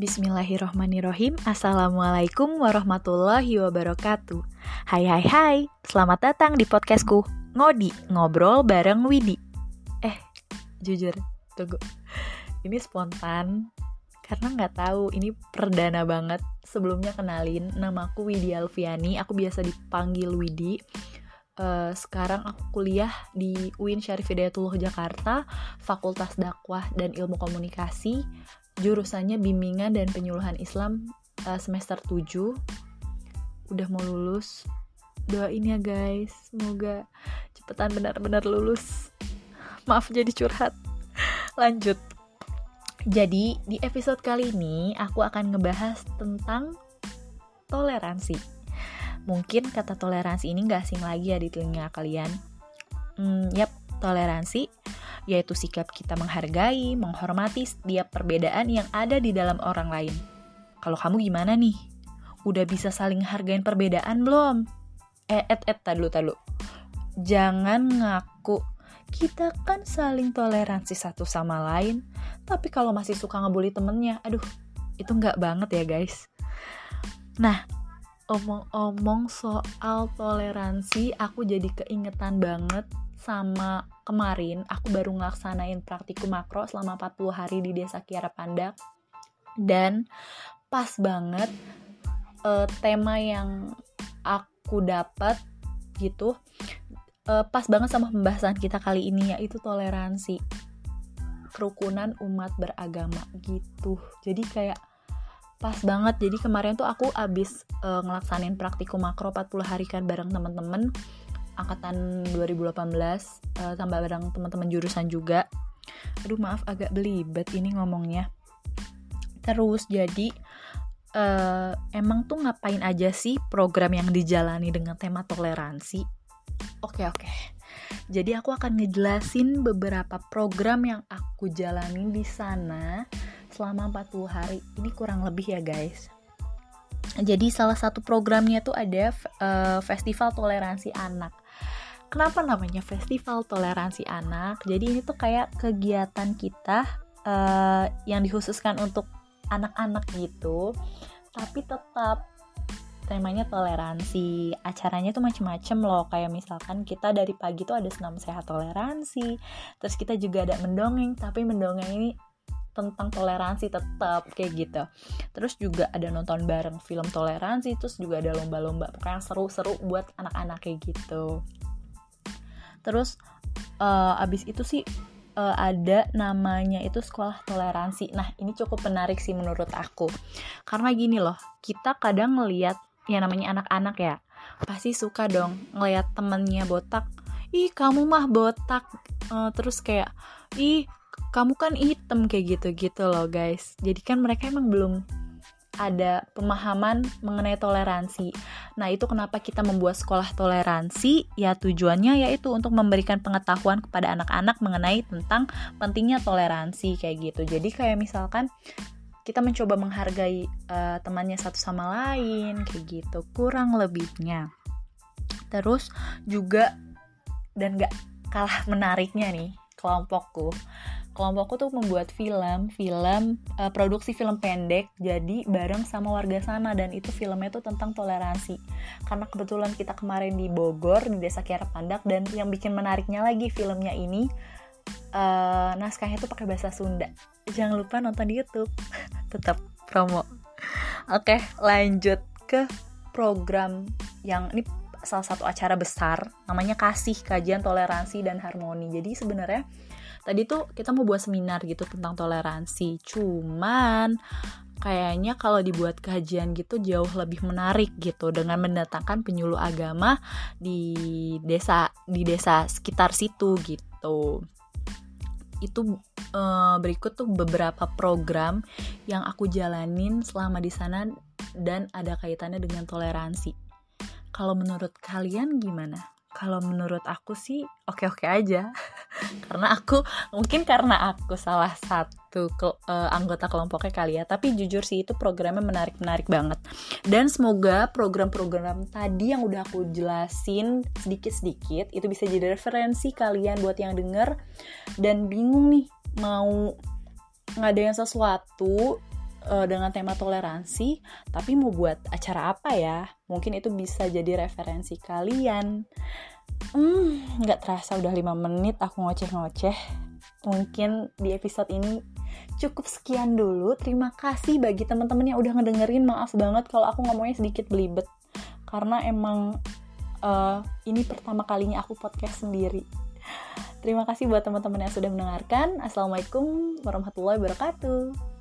Bismillahirrohmanirrohim. Assalamualaikum warahmatullahi wabarakatuh. Hai hai hai. Selamat datang di podcastku. Ngodi, ngobrol bareng Widi. Eh, jujur, tunggu. Ini spontan Karena nggak tahu. Ini perdana banget. Sebelumnya kenalin, namaku Widi Alfiani. Aku biasa dipanggil Widi. Uh, sekarang aku kuliah di UIN Syarif Hidayatullah Jakarta, Fakultas Dakwah dan Ilmu Komunikasi jurusannya bimbingan dan penyuluhan Islam uh, semester 7 udah mau lulus. Doain ya guys. Semoga cepetan benar-benar lulus. Maaf jadi curhat. Lanjut. Jadi di episode kali ini aku akan ngebahas tentang toleransi. Mungkin kata toleransi ini gak asing lagi ya di telinga kalian. Hmm, yap toleransi yaitu sikap kita menghargai, menghormati setiap perbedaan yang ada di dalam orang lain. Kalau kamu gimana nih? Udah bisa saling hargain perbedaan belum? Eh, et, et, tadu, tadu. Jangan ngaku kita kan saling toleransi satu sama lain, tapi kalau masih suka ngebully temennya, aduh, itu nggak banget ya guys. Nah, omong-omong soal toleransi, aku jadi keingetan banget sama kemarin aku baru ngelaksanain praktikum makro selama 40 hari di Desa Kiara Pandak dan pas banget uh, tema yang aku dapat gitu uh, pas banget sama pembahasan kita kali ini yaitu toleransi kerukunan umat beragama gitu. Jadi kayak pas banget. Jadi kemarin tuh aku abis uh, ngelaksanin praktikum makro 40 hari kan bareng temen-temen angkatan 2018 uh, tambah bareng teman-teman jurusan juga. Aduh maaf agak belibet ini ngomongnya. Terus jadi uh, emang tuh ngapain aja sih program yang dijalani dengan tema toleransi? Oke oke. Jadi aku akan ngejelasin beberapa program yang aku jalani di sana selama 40 hari. Ini kurang lebih ya guys. Jadi salah satu programnya tuh ada uh, festival toleransi anak kenapa namanya festival toleransi anak? Jadi ini tuh kayak kegiatan kita uh, yang dikhususkan untuk anak-anak gitu tapi tetap temanya toleransi. Acaranya tuh macem-macem loh kayak misalkan kita dari pagi tuh ada senam sehat toleransi terus kita juga ada mendongeng tapi mendongeng ini tentang toleransi tetap kayak gitu. Terus juga ada nonton bareng film toleransi terus juga ada lomba-lomba pokoknya seru-seru buat anak-anak kayak gitu terus uh, abis itu sih uh, ada namanya itu sekolah toleransi. Nah ini cukup menarik sih menurut aku. Karena gini loh kita kadang ngeliat ya namanya anak-anak ya pasti suka dong ngeliat temennya botak. Ih kamu mah botak. Uh, terus kayak ih kamu kan hitam kayak gitu gitu loh guys. Jadi kan mereka emang belum ada pemahaman mengenai toleransi. Nah, itu kenapa kita membuat sekolah toleransi? Ya, tujuannya yaitu untuk memberikan pengetahuan kepada anak-anak mengenai tentang pentingnya toleransi kayak gitu. Jadi kayak misalkan kita mencoba menghargai uh, temannya satu sama lain kayak gitu, kurang lebihnya. Terus juga dan gak kalah menariknya nih kelompokku kelompokku tuh membuat film, film uh, produksi film pendek jadi bareng sama warga sana dan itu filmnya tuh tentang toleransi. Karena kebetulan kita kemarin di Bogor di Desa Kiara Pandak dan yang bikin menariknya lagi filmnya ini uh, naskahnya tuh pakai bahasa Sunda. Jangan lupa nonton di YouTube. Tetap promo. Oke, lanjut ke program yang ini salah satu acara besar namanya Kasih Kajian Toleransi dan Harmoni. Jadi sebenarnya tadi tuh kita mau buat seminar gitu tentang toleransi cuman kayaknya kalau dibuat kajian gitu jauh lebih menarik gitu dengan mendatangkan penyuluh agama di desa di desa sekitar situ gitu itu e, berikut tuh beberapa program yang aku jalanin selama di sana dan ada kaitannya dengan toleransi. Kalau menurut kalian gimana? Kalau menurut aku sih oke-oke aja. Karena aku mungkin karena aku salah satu ke, uh, anggota kelompoknya kali ya tapi jujur sih itu programnya menarik-menarik banget. Dan semoga program-program tadi yang udah aku jelasin sedikit-sedikit itu bisa jadi referensi kalian buat yang denger. Dan bingung nih mau ngadain sesuatu uh, dengan tema toleransi, tapi mau buat acara apa ya? Mungkin itu bisa jadi referensi kalian. Hmm, nggak terasa udah 5 menit aku ngoceh-ngoceh. Mungkin di episode ini cukup sekian dulu. Terima kasih bagi teman-teman yang udah ngedengerin. Maaf banget kalau aku ngomongnya sedikit belibet. Karena emang uh, ini pertama kalinya aku podcast sendiri. Terima kasih buat teman-teman yang sudah mendengarkan. Assalamualaikum warahmatullahi wabarakatuh.